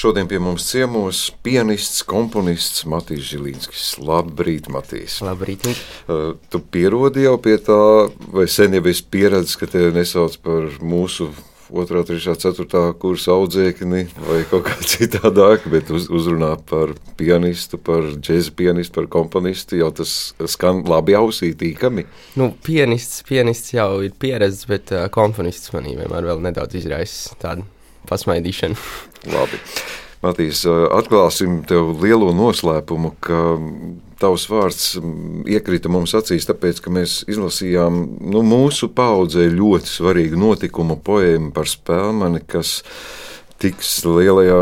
Šodien pie mums ciemos pianists, komponists Matīs Žilīnskis. Labrīt, Matīs. Labrīt. Uh, tu pierodi jau pie tā, vai sen jau esi pieredzējis, ka tevi nesauc par mūsu 2, 3, 4 kursa audzēkni vai kaut kā citādāk, bet uz, uzrunā par pianistu, par džēza pianistu, par komponistu. Jau tas skan labi ausī, tīkami. Nu, pianists, pianists jau ir pieredzējis, bet uh, komponists manī vienmēr vēl nedaudz izraisa tādu pasmaidīšanu. labi. Matīs, atklāsim tev lielo noslēpumu, ka tavs vārds iekrita mums acīs, tāpēc, ka mēs izlasījām nu, mūsu paudzē ļoti svarīgu notikumu poēmu par spēlmani, kas tiks lielajā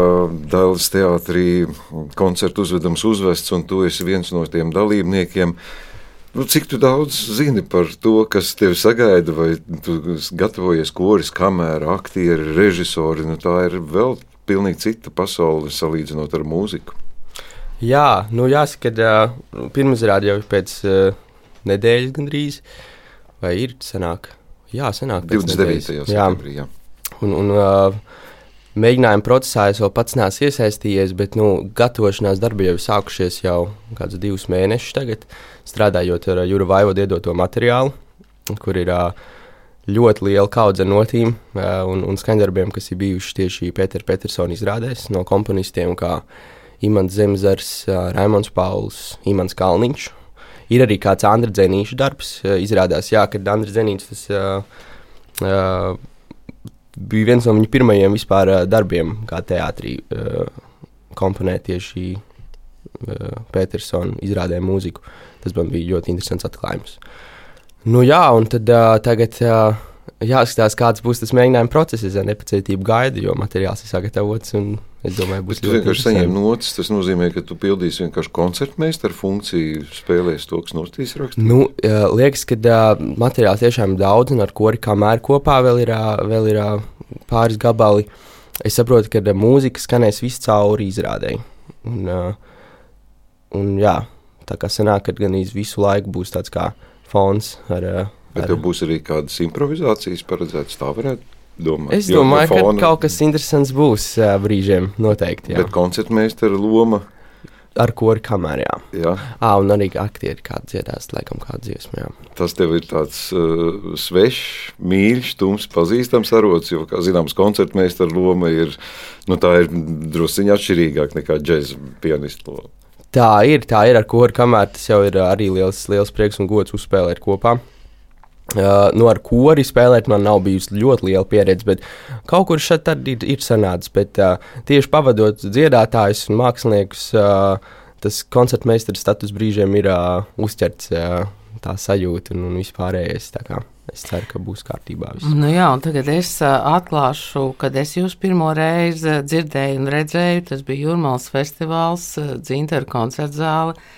Dāvidas teātrī koncertu uzvedams uzvests, un tu esi viens no tiem dalībniekiem. Nu, cik tu daudz zini par to, kas tevi sagaida, vai tu gatavojies koris, kamera, aktieri, režisori? Nu, tā ir vēl pilnīgi cita pasaule salīdzinot ar mūziku. Jā, nu jāsaka, ka uh, pirmizrāde jau pēc uh, nedēļas gandrīz, vai ir sanāk? Jā, sanāk. 29. septembrī. Un, un uh, mēģinājuma procesā es vēl pats neesmu iesaistījies, bet nu, gatavošanās darbi jau ir sākušies jau kādus divus mēnešus tagad, strādājot ar Jūra Vaivodu iedoto materiālu, kur ir ļoti liela kaudze notīm un, un skaņdarbiem, kas ir bijuši tieši Pētera Petersona izrādēs no komponistiem, kā Imants Zemzars, Raimons Pauls, Imants Kalniņš. Ir arī kāds Andrija Zenīša darbs. Izrādās, jā, ka Andrija Zenīčs tas uh, uh, bija viens no viņa pirmajiem vispār uh, darbiem, kā teātrī uh, komponēt tieši uh, Petersona izrādē mūziku. Tas man bija ļoti interesants atklājums. Nu, jā, un tad tagad jāskatās, kāds būs tas mēģinājuma process. Es ar nepacietību gaidu, jo materiāls ir sagatavots. Es domāju, būs ļoti vienkārši saņemt notis. Tas nozīmē, ka tu pildīsi vienkārši koncertmeistaru funkciju, spēlēsi to, kas notīs rakstā. Nu, uh, liekas, ka uh, materiāls tiešām ir daudz, un ar kori kamēr kopā vēl ir, uh, vēl ir pāris gabali. Es saprotu, ka mūzika skanēs visu cauri izrādēji. Un, un jā, tā kā sanāk, ka gan visu laiku būs tāds kā fons. Ar, eh, Bet ar... tev būs arī kādas improvizācijas paredzētas, tā varētu domāt. Es domāju, ka kaut kas interesants būs uh, brīžiem, noteikti. Jā. Bet koncertmeistara loma. Ar kuru kamerā, jā. jā. À, un arī aktieri kādu dziedās, laikam, kādu dziesmu. Jā. Tas tev ir tāds uh, svešs, mīļš, tums, pazīstams arots, jo, kā zināms, koncertmeistara loma ir, nu, tā ir drusciņā atšķirīgāk nekā džēza pianista loma. Tā ir, tā ir ar kuru kamēr tas jau ir arī liels, liels prieks un gods uzspēlēt kopā. Uh, nu, ar kori spēlēt man nav bijusi ļoti liela pieredze, bet kaut kur šeit ir, ir sanācis. Bet uh, tieši pavadot dziedātājus un māksliniekus, uh, tas koncertmeistara status brīžiem ir uh, uzķerts uh, tā sajūta un, un vispārējais. Es ceru, ka būs kārtībā. Viss. Nu jā, tagad es uh, atklāšu, kad es jūs pirmo reizi dzirdēju un redzēju. Tas bija Jurmāls festivāls, uh, Dzintaru koncerta zāle. Um,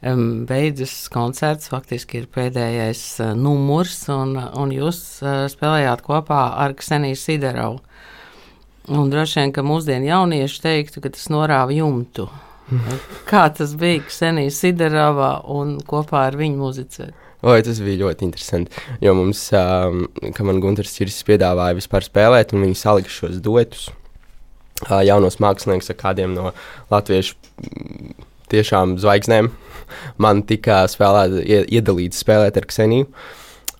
beidzas koncerts, faktiski ir pēdējais uh, numurs, un, un jūs uh, spēlējāt kopā ar Kseniju Siderovu. Un droši vien, ka mūsdienu jaunieši teiktu, ka tas norāva jumtu. Kā tas bija Ksenija Siderova un kopā ar viņu muzicēt? Oi, tas bija ļoti interesanti. Jo mums, um, kā man Gunārs Čirsis piedāvāja vispār spēlēt, un viņi salika šos duetus. Uh, jaunos māksliniekus ar kādiem no latviešu tiešām zvaigznēm. Man tika spēlēt, iedalīts spēlēt ar Kseniju.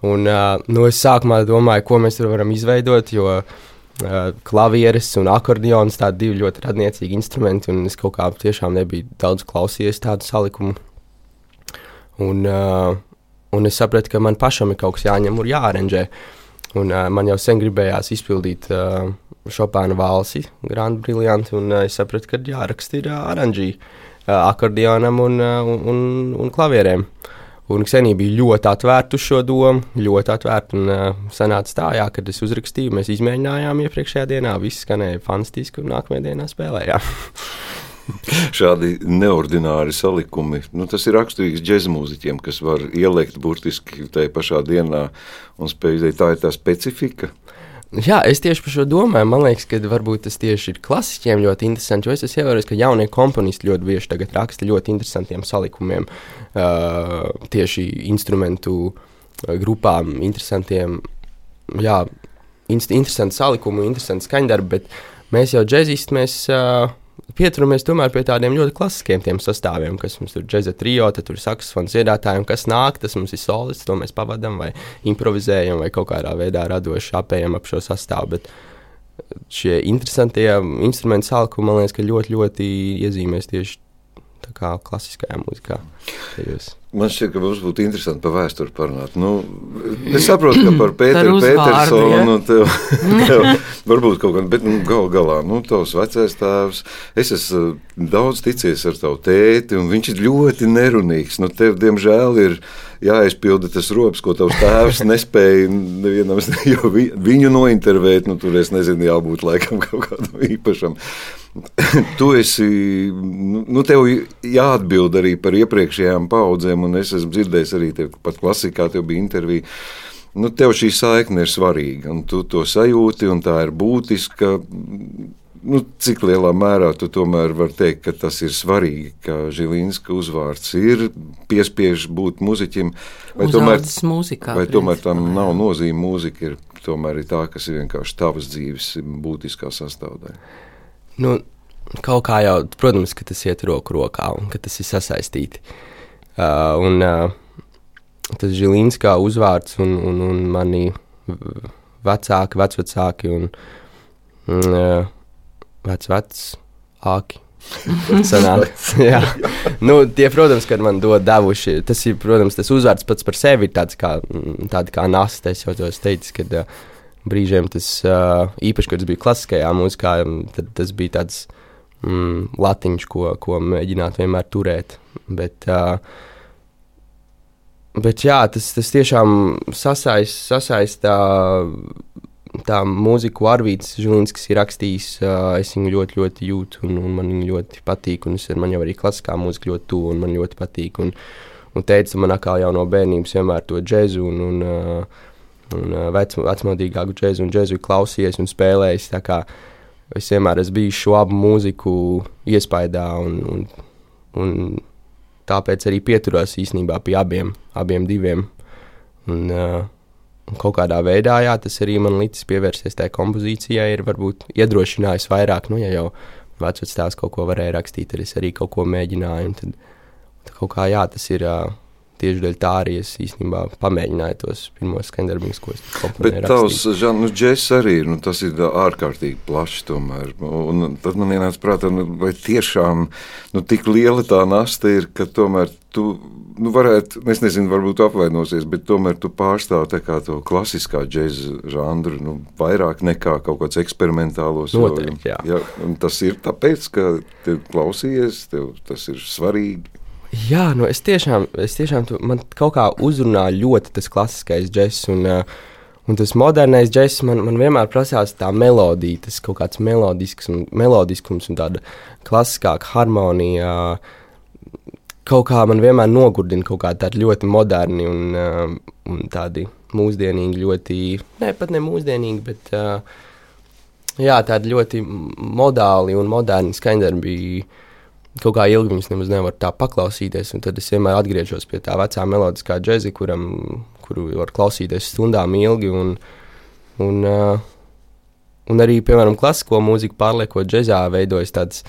Un, uh, nu, es sākumā domāju, ko mēs varam izveidot, jo uh, klavieres un akordeons tādi divi ļoti radniecīgi instrumenti, un es kaut kā tiešām nebiju daudz klausījies tādu salikumu. Un, uh, Un es sapratu, ka man pašam ir kaut kas jāņem un jāaranžē. Un, uh, man jau sen gribējās izpildīt uh, Chopina valsi, Grand Brilliant, un uh, es sapratu, ka jāraksta ir uh, oranžī uh, akordionam un, uh, un, un klavierēm. Un Ksenija bija ļoti atvērta uz šo domu, ļoti atvērta. Un uh, sanāca tā, jā, kad es uzrakstīju, mēs izmēģinājām iepriekšējā dienā, viss skanēja fantastiski, un nākamajā dienā spēlējām. šādi neordināri salikumi. Nu, tas ir raksturīgs džēzus mūziķiem, kas var ielikt burtiski tajā pašā dienā un spēj tā ir tā specifika. Jā, es tieši par šo domāju. Man liekas, ka varbūt tas tieši ir klasiķiem ļoti interesanti. Jo es esmu ievērojis, ka jaunie komponisti ļoti bieži raksta ļoti interesantiem salikumiem, uh, tieši instrumentu grupām, interesantiem, jā, interesanti salikumi, interesanti skaņdarbi. Bet mēs jau džeksisti, mēs uh, pieturamies tomēr pie tādiem ļoti klasiskiem sastāviem, kas mums tur džeksa trijo, tad tur ir saksofons dziedātāji, un kas nāk, tas mums ir solists, to mēs pavadām vai improvizējam vai kaut kādā veidā radoši apējam ap šo sastāvu. Bet šie interesantie instrumentu salkumi, man liekas, ka ļoti, ļoti iezīmēs tieši kā klasiskajā mūzikā. Tajos. Man šķiet, ka mums būtu interesanti par vēsturi parunāt. Nu, es saprotu, ka par Pēteru Petersonu ja? tev, tev varbūt kaut kā, bet nu, gal galā, nu, tavs vecais tēvs, es esmu uh, daudz ticies ar tavu tēti, un viņš ir ļoti nerunīgs. Nu, tev, diemžēl, ir jāizpilda tas rops, ko tavs tēvs nespēja nevienam, jo vi, viņu nointervēt, nu, tur es nezinu, jābūt laikam kaut kādam īpašam. tu esi, nu, nu, tev jāatbild arī par iepriekšējām paudzēm, un es esmu dzirdējis arī tev, pat klasikā, tev bija intervija. Nu, tev šī saikne ir svarīga, un tu to sajūti, un tā ir būtiska. Nu, cik lielā mērā tu tomēr vari teikt, ka tas ir svarīgi, ka Žilinska uzvārds ir piespiež būt muzeķim, vai tomēr, mūzikā, vai tomēr tam nav nozīme mūzika, ir tomēr ir tā, kas ir vienkārši tavas dzīves būtiskā sastāvdaļa. Nu, kaut kā jau, protams, ka tas iet roku rokā un ka tas ir sasaistīti. Uh, un uh, tas Žilinskā uzvārds un, un, un mani vecāki, vecvecāki un, un uh, vecvecāki. jā, nu, tie, protams, kad man dod devuši, tas ir, protams, tas uzvārds pats par sevi ir tāds kā, tāda kā nasta. Es jau to teicu, kad uh, brīžiem tas īpaši, kad tas bija klasiskajā mūzikā, tad tas bija tāds mm, latiņš, ko, ko mēģināt vienmēr turēt. Bet, bet jā, tas, tas tiešām sasaist, sasaist tā, mūziku Arvīts Žulins, kas ir rakstījis, es viņu ļoti, ļoti jūtu un, un man viņa ļoti patīk, un es, man jau arī klasiskā mūzika ļoti tuvu un man ļoti patīk. Un, un teica man atkal jau no bērnības vienmēr to džēzu un, un un vec, vecmodīgāku džēzu un džēzu klausījies un spēlējis. Es vienmēr esmu bijis šo abu mūziku iespaidā, un, un, un tāpēc arī pieturos īstenībā pie abiem, abiem diviem. Un, uh, un kaut kādā veidā jā, tas arī man līdz pievērsties tajā kompozīcijai, ir varbūt iedrošinājis vairāk. Nu, ja jau vecais tēvs kaut ko varēja rakstīt, tad es arī kaut ko mēģināju. Tad, tad kaut kā jā, tas ir. Uh, tieši dēļ tā arī es īstenībā pamēģināju tos pirmos skandarbus, ko es komponēju. Bet tavs žanrs, nu, džeks arī nu, tas ir ārkārtīgi plašs tomēr. Un tad man ienāca prātā, nu, vai tiešām nu, tik liela tā nasta ir, ka tomēr tu nu, varētu, es nezinu, varbūt apvainosies, bet tomēr tu pārstāv to klasiskā džēza žanru nu, vairāk nekā kaut kāds eksperimentālos. Noteikti, jā. jā tas ir tāpēc, ka tev klausījies, tev tas ir svarīgi. Jā, nu es tiešām, es tiešām tu, man kaut kā uzrunā ļoti tas klasiskais džeks. Un, uh, un tas modernais džeks man, man vienmēr prasās tā melodija, tas kaut kāds melodisks un, melodiskums un tāda klasiskāka harmonija. Kaut kā man vienmēr nogurdina kaut kādi ļoti moderni un, uh, un tādi mūsdienīgi, ļoti, ne pat ne mūsdienīgi, bet uh, jā, tādi ļoti modāli un moderni skaņdarbi kaut kā ilgi viņas nemaz nevar tā paklausīties. Tad es vienmēr atgriežos pie tā vecā melodiskā džēza, kuram, kuru var klausīties stundām ilgi. Un, un, uh, un arī, piemēram, klasisko mūziku pārliekot džēzā, veidojas tāds.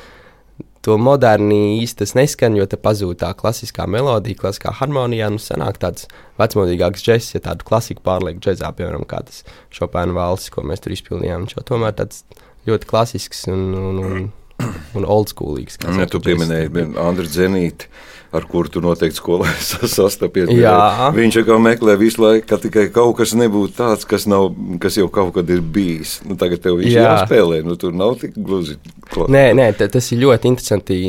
To moderni īsti neskan, jo te pazūd tā klasiskā melodija, klasiskā harmonijā. Nu, sanāk tāds vecmodīgāks džeks, ja tādu klasiku pārlieku džēzā, piemēram, kā tas Chopina valsts, ko mēs tur izpildījām. Viņš jau tomēr tāds ļoti klasisks un, un, un un oldschoolīgs. Ja tu pieminēji Andriu Zenīti, ar kuru tu noteikti skolā sastapies. Viņš jau meklē visu laiku, ka tikai kaut kas nebūtu tāds, kas, nav, kas jau kaut kad ir bijis. Nu, tagad tev viss jāspēlē, nu tur nav tik gluži. Klāt. Nē, nē, tas ir ļoti interesanti,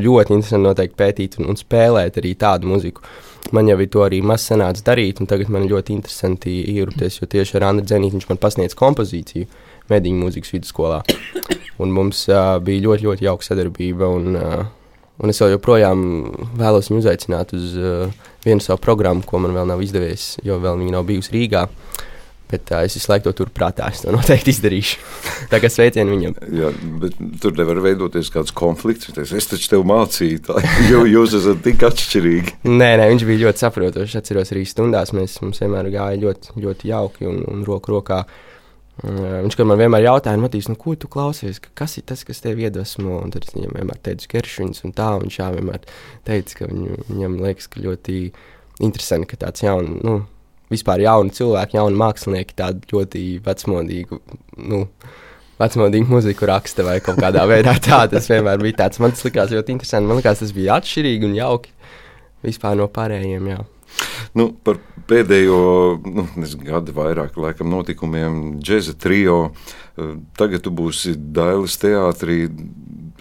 ļoti interesanti noteikti pētīt un, un spēlēt arī tādu muziku. Man jau ir to arī maz sanācis darīt, un tagad man ļoti interesanti ierūpties, jo tieši ar Andriu Zenīti viņš man pasniedz kompozīciju medīņu mūzikas vidusskolā. Un mums uh, bija ļoti, ļoti jauka sadarbība. Un, uh, un es joprojām vēlos viņu uzaicināt uz uh, vienu savu programmu, ko man vēl nav izdevies, jo vēl viņa nav bijusi Rīgā. Bet uh, es visu laiku to turprātā. Es to noteikti izdarīšu. Tā kā sveicienu viņam. Jā, bet tur nevar veidoties kāds konflikts. Es taču tev mācīju, tā, jo jūs esat tik atšķirīgi. nē, nē, viņš bija ļoti saprotošs. Es atceros arī stundās. Mēs, mums vienmēr gāja ļoti, ļoti jauki un, un roku rokā. Viņš man vienmēr jautāja, Matīs, nu, ko tu klausies, kas ir tas, kas tev iedvesmo. Un tad es viņam vienmēr teicu, Geršvins, un tā viņš jā, vienmēr teica, ka viņu, viņam liekas, ka ļoti interesanti, ka tāds jauns, nu, vispār jauni cilvēki, jauni mākslinieki, tādu ļoti vecmodīgu, nu, vecmodīgu muziku raksta vai kaut kādā veidā tā. Tas vienmēr bija tāds, man tas likās ļoti interesanti. Man liekas, tas bija atšķirīgi un jauki vispār no pārējiem. Jā. Nu, par pēdējo nu, gadu vairāk laikam, notikumiem džēza trio. Eh, tagad tu būsi Dailas teātrī.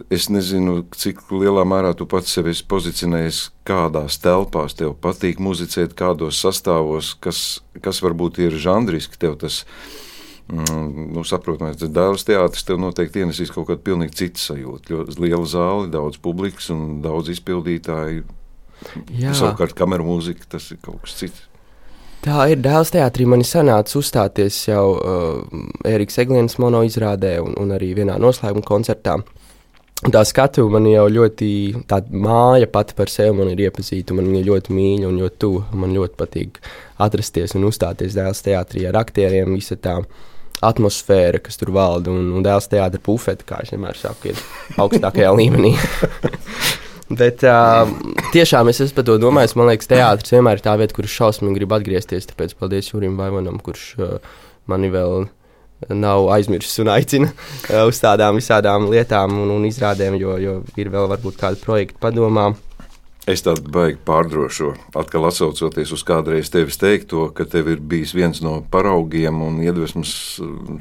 Es nezinu, cik lielā mērā tu pats sevi pozicionējies, kādās telpās tev patīk muzicēt, kādos sastāvos, kas, kas varbūt ir žanriski tev tas. Mm, nu, saprotamais, tas dēls teātris tev noteikti ienesīs kaut kādu pilnīgi citu sajūtu. Ļoti liela zāle, daudz publikas un daudz izpildītāju. Jā. Savukārt, kameru mūzika tas ir kaut kas cits. Tā ir dēls teātrī. Man ir sanācis uzstāties jau uh, Eriks Eglienas mono izrādē un, un arī vienā noslēguma koncertā. Tā skatu man jau ļoti, tā māja pati par sevi man ir iepazīta, man viņa ļoti mīļa un ļoti tuva. Man ļoti patīk atrasties un uzstāties dēls teātrī ar aktieriem, visa tā atmosfēra, kas tur valda, un, un dēls teātra pufete, kā es vienmēr saku, ir augstākajā līmenī. Bet uh, tiešām es par to domāju. Man liekas, teātris vienmēr ir tā vieta, kur es šausmīgi gribu atgriezties. Tāpēc paldies Jurim Vaimanam, kurš uh, mani vēl nav aizmirsis un aicina uh, uz tādām visādām lietām un, un izrādēm, jo, jo ir vēl varbūt kādi projekti padomā. Es tādu baigi pārdrošu, atkal atcaucoties uz kādreiz tevis teikto, ka tev ir bijis viens no paraugiem un iedvesmas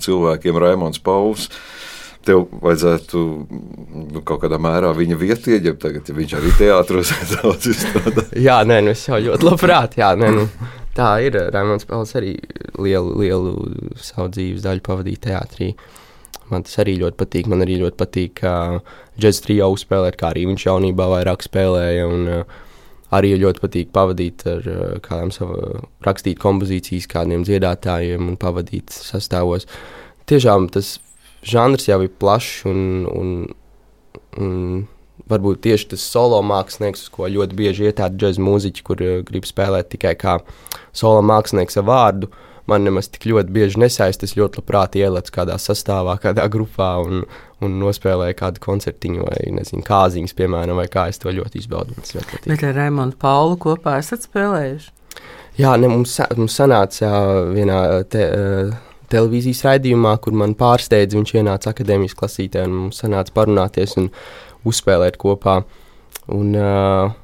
cilvēkiem Raimons Pauls. Uh, tev vajadzētu nu, kaut kādā mērā viņa vietu ieņemt tagad, ja viņš arī teātros daudz izstrādā. jā, nē, nu es jau ļoti labprāt, jā, nē, nu, tā ir. Raimons Pelns arī lielu, lielu savu dzīves daļu pavadīja teātrī. Man tas arī ļoti patīk. Man arī ļoti patīk, ka džeksa trijā uzspēlēt, kā arī viņš jaunībā vairāk spēlēja. Un, uh, arī ļoti patīk pavadīt ar kādām savām, rakstīt kompozīcijas, kādiem dziedātājiem un pavadīt sastāvos. Tiešām tas žanrs jau ir plašs un, un, un varbūt tieši tas solo mākslinieks, uz ko ļoti bieži iet tādi džēzus mūziķi, kur uh, grib spēlēt tikai kā solo mākslinieks ar vārdu. Man nemaz tik ļoti bieži nesaist. Es ļoti labprāt ielicu kādā sastāvā, kādā grupā un, un nospēlēju kādu koncertiņu vai nezinu, kāziņas, piemēram, vai kā es to ļoti izbaudu. Bet ar Raimonu Paulu kopā esat spēlējuši? Jā, ne, mums, mums sanāca vienā te, uh, televīzijas raidījumā, kur man pārsteidza. Viņš ienāca akadēmijas klasītē un mums sanāca parunāties un uzspēlēt kopā. Un, uh,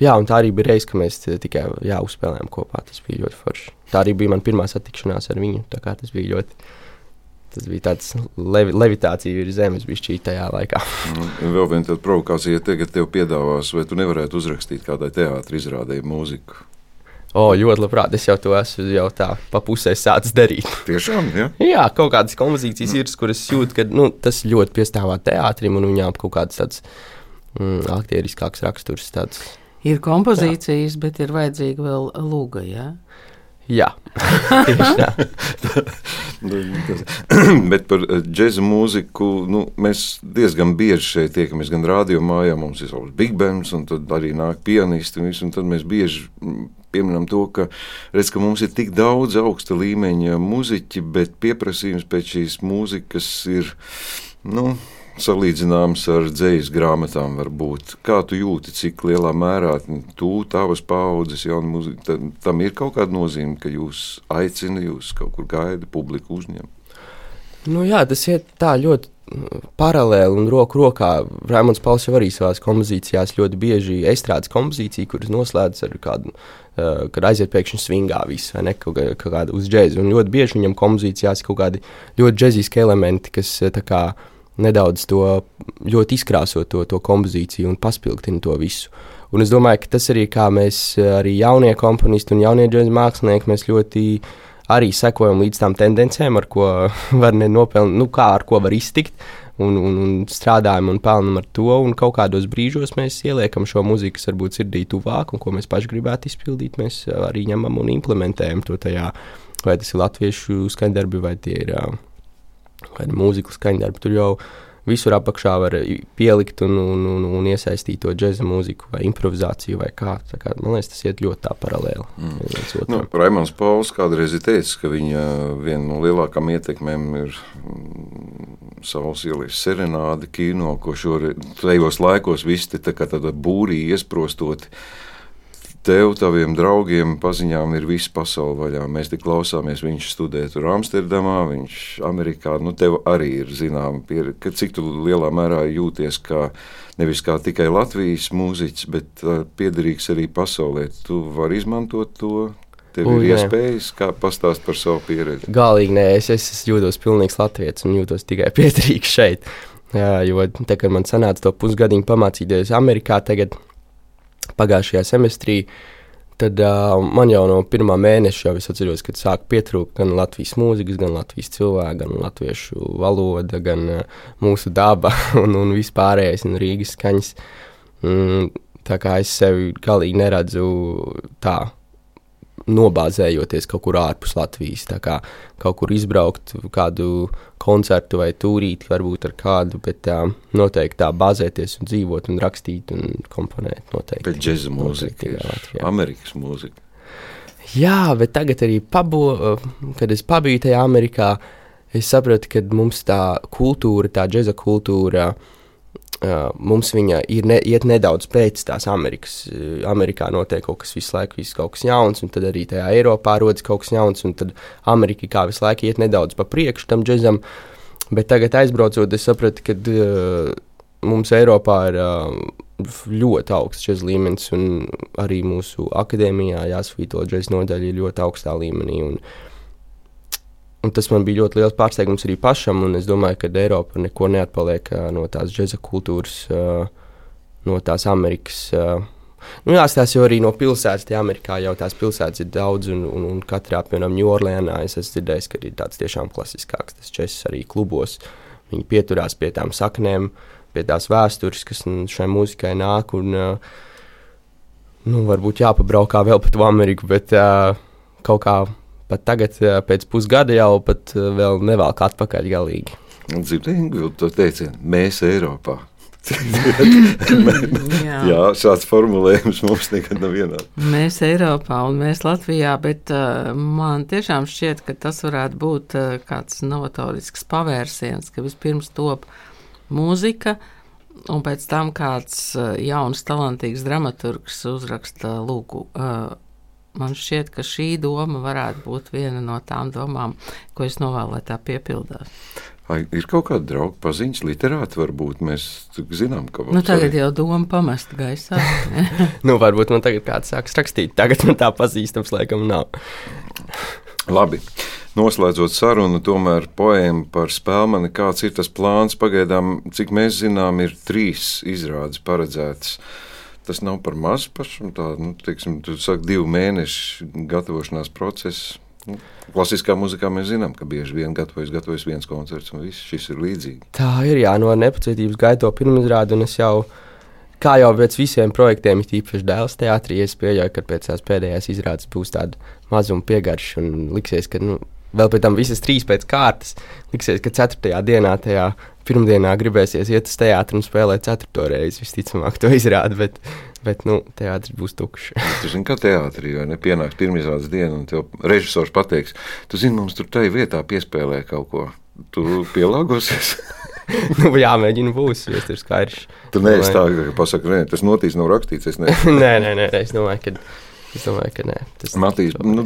jā, un tā arī bija reize, kad mēs tikai jā, uzspēlējām kopā. Tas bija ļoti forši. Tā arī bija mana pirmā satikšanās ar viņu. Tas bija ļoti. Tas bija tāds levi, levitācija virs zemes, bija šī tajā laikā. Vēl viena provokācija, ja tagad tev piedāvās, vai tu nevarētu uzrakstīt kādai teātris izrādēji mūziku. O, oh, ļoti labprāt, es jau to esmu jau tā pa pusē sācis darīt. Tiešām, jā. jā, kaut kādas kompozīcijas ir, kuras jūtu, ka nu, tas ļoti piestāvā teātrim un viņām kaut kāds tāds mm, aktieriskāks raksturs. Tāds. Ir kompozīcijas, jā. bet ir vajadzīga vēl lūga, jā? Jā, tieši tā. Bet par eh, džēza mūziku nu, mēs diezgan bieži šeit tiekamies. Gan rādījumā, ja mums ir savs big bands, un tad arī nāk pianisti. Un, visu, un tad mēs bieži pieminam to, ka, redz, ka mums ir tik daudz augsta līmeņa muzeķi, bet pieprasījums pēc šīs mūzikas ir. Nu, salīdzināms ar dzīslu grāmatām, varbūt. Kā tu jūti, cik lielā mērā tu, tavas paudzes, jauna mūzika, tam ir kaut kāda nozīme, ka jūs aicina, jūs kaut kur gaida, publiku uzņem? Nu, jā, tas iet tā ļoti paralēli un roku rokā. Raimons Pauls jau arī savā kompozīcijās ļoti bieži estrādes kompozīciju, kuras noslēdz ar kādu, uh, kad aiziet pēkšņi svingā viss, vai ne, kaut, kaut kāda uz džēzi. Un ļoti bieži viņam kompozīcijās ir kaut kādi ļoti džēziski elementi, kas tā kā nedaudz to ļoti izkrāso to, to kompozīciju un paspildina to visu. Un es domāju, ka tas arī kā mēs, arī jaunie komponisti un jaunie džēzus mākslinieki, mēs ļoti arī sekojam līdz tām tendencēm, ar ko var nenopelnīt, nu, kā ar ko var iztikt. Un, un, un strādājam un pelnām ar to. Un kaut kādos brīžos mēs ieliekam šo mūziku, kas varbūt sirdī tuvāk, un ko mēs paši gribētu izpildīt. Mēs arī ņemam un implementējam to tajā, vai tas ir latviešu skaņdarbi, vai tie ir vai mūzikas skaņdarbi. Tur jau visur apakšā var pielikt un, un, un, un iesaistīt to džēza mūziku vai improvizāciju vai kā. kā man liekas, tas iet ļoti tā paralēli. Mm. Nu, Raimons Pauls kādreiz ir teicis, ka viņa viena no lielākām ietekmēm ir mm, Saules ielas serenāde kino, ko šoreiz tajos laikos visi te tā kā tāda būrī iesprostoti tev, taviem draugiem, paziņām ir visa pasaule vaļā. Mēs tik klausāmies, viņš studē tur Amsterdamā, viņš Amerikā. Nu, tev arī ir zināma cik tu lielā mērā jūties kā nevis kā tikai Latvijas mūziķis, bet uh, piederīgs arī pasaulē. Tu vari izmantot to. Tev U, ir iespējas, kā pastāstīt par savu pieredzi. Galīgi nē, es, es jūtos pilnīgs latviečs un jūtos tikai piederīgs šeit. Jā, jo tā, kad man sanāca to pusgadiņu pamācīties Amerikā, tagad pagājušajā semestrī, tad uh, man jau no pirmā mēneša jau es atceros, kad sāk pietrūkt gan Latvijas mūzikas, gan Latvijas cilvēku, gan latviešu valoda, gan uh, mūsu daba un, un vispārējais un Rīgas skaņas. Mm, tā kā es sevi galīgi neredzu tā nobāzējoties kaut kur ārpus Latvijas. Tā kā kaut kur izbraukt, kādu koncertu vai tūrīti, varbūt ar kādu, bet tā, noteikti tā bāzēties un dzīvot un rakstīt un komponēt. Noteikti. Bet džēza mūzika, Latvijā. Amerikas mūzika. Jā, bet tagad arī pabo, kad es pabiju tajā Amerikā, es sapratu, ka mums tā kultūra, tā džēza kultūra, Uh, mums viņa ir ne, iet nedaudz pēc tās Amerikas. Amerikā notiek kaut kas visu laiku, viss kaut kas jauns, un tad arī tajā Eiropā rodas kaut kas jauns, un tad Amerika kā visu laiku iet nedaudz pa priekšu tam džekam. Bet tagad aizbraucot, es sapratu, ka uh, mums Eiropā ir uh, ļoti augsts džeksa līmenis, un arī mūsu akadēmijā jāsvīto džeksa nodaļa ir ļoti augstā līmenī. Un, uh, Un tas man bija ļoti liels pārsteigums arī pašam, un es domāju, ka Eiropa neko neatpaliek no tās džēza kultūras, no tās Amerikas. Nu, jāstāsta arī no pilsētas. Tie Amerikā jau tās pilsētas ir daudz, un, un, un katrā, piemēram, Ņūorleānā es esmu dzirdējis, ka ir tāds tiešām klasiskāks tas čess arī klubos. Viņi pieturās pie tām saknēm, pie tās vēstures, kas šai mūzikai nāk. Un, nu, varbūt jāpabraukā vēl pa to Ameriku, bet kaut kā pat tagad, pēc pusgada, jau pat vēl nevelk atpakaļ galīgi. Dzirdēju, to teicienu, mēs Eiropā. jā. jā, šāds formulējums mums nekad nav vienāds. Mēs Eiropā un mēs Latvijā, bet uh, man tiešām šķiet, ka tas varētu būt uh, kāds novatorisks pavērsiens, ka vispirms top mūzika, un pēc tam kāds uh, jauns, talantīgs dramaturgs uzraksta lūgu. Uh, man šķiet, ka šī doma varētu būt viena no tām domām, ko es novēlu, lai tā piepildās. Ai, ir kaut kāda drauga paziņas, literāti varbūt mēs zinām, ka. Nu, tagad jau doma pamest gaisā. nu, varbūt man tagad kāds sāks rakstīt, tagad man tā pazīstams laikam nav. Labi. Noslēdzot sarunu, tomēr poēma par spēlmani, kāds ir tas plāns, pagaidām, cik mēs zinām, ir trīs izrādes paredzētas. Uh, tas nav par maz pašam. Tā, nu, teiksim, tu saki, divu mēnešu gatavošanās process. Nu, klasiskā mūzikā mēs zinām, ka bieži vien gatavojas, gatavojas viens koncerts, un viss šis ir līdzīgi. Tā ir, jā, no nepacietības gaito pirmizrādi, un es jau, kā jau pēc visiem projektiem, ir īpaši dēls teātrī, es pieļauju, ka pēc tās pēdējās izrādes būs tāda mazuma piegarša, un liksies, ka, nu, vēl pēc tam visas trīs pēc kārtas, liksies, ka ceturtajā dienā tajā pirmdienā gribēsies iet uz teātru un spēlēt ceturto reizi. Visticamāk, to izrāda, bet, bet nu, teātris būs tukšs. tu zini, kā teātrī jau nepienāks pirmizrādes diena, un tev režisors pateiks, tu zini, mums tur tajā vietā piespēlē kaut ko. Tu pielāgosies. nu, jāmēģina būs, jo tas ir skaidrs. Tu neesi tā, ka pasaki, nē, tas notīs nav rakstīts. Es nē, nē, nē, es domāju, ka. Es domāju, ka nē. Tas Matīs, nu,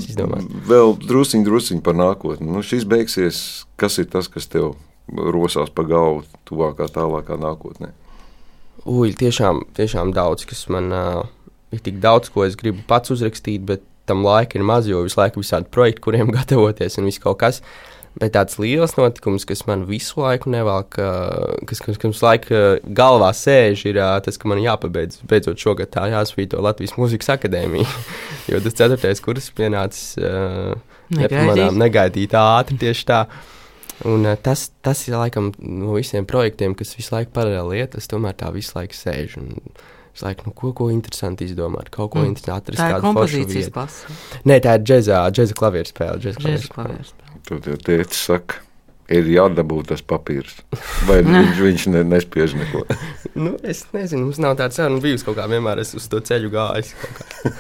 vēl drusciņi, drusciņi par nākotni. Nu, šis beigsies, kas ir tas, kas tev rosās pa galvu tuvākā, tālākā nākotnē? Ui, tiešām, tiešām daudz, kas man uh, ir tik daudz, ko es gribu pats uzrakstīt, bet tam laika ir maz, jo visu laiku ir visādi projekti, kuriem gatavoties un viss kaut kas. Bet tāds liels notikums, kas man visu laiku nevelk, kas, kas, kas laika galvā sēž, ir tas, ka man jāpabeidz beidzot šogad tā jāsvīto Latvijas Mūzikas akadēmija. jo tas ceturtais kurs pienācis uh, nepamanām negaidīt ātri tieši tā. Un, uh, tas, tas ir laikam no visiem projektiem, kas visu laiku paralēli iet, tas tomēr tā visu laiku sēž. Un, Es laiku, nu, ko, ko interesanti izdomāt, kaut ko mm. interesantu atrast. Tā ir kompozīcijas klase. Nē, tā ir džēza, džēza klavieru spēle. Džēza klavieru spēle. Tad jau tēti saka, ir jādabū tas papīrs. Vai viņš, viņš ne, nespiež neko? nu, es nezinu, mums nav tāds saruna bijusi kaut kā vienmēr. Es uz to ceļu gājis.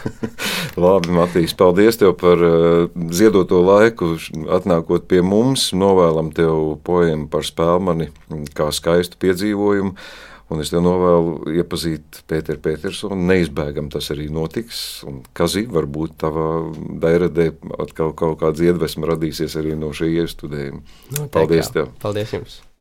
Labi, Matīs, paldies tev par uh, ziedoto laiku. Atnākot pie mums, novēlam tev poēmu par spēlmani kā skaistu piedzīvojumu. Un es tev novēlu iepazīt Pēteru Petersonu. Neizbēgam tas arī notiks. Un, Kazi, varbūt tavā dairadē atkal kaut kāda iedvesma radīsies arī no šī iestudējuma. Noteikti, Paldies tev! Paldies jums!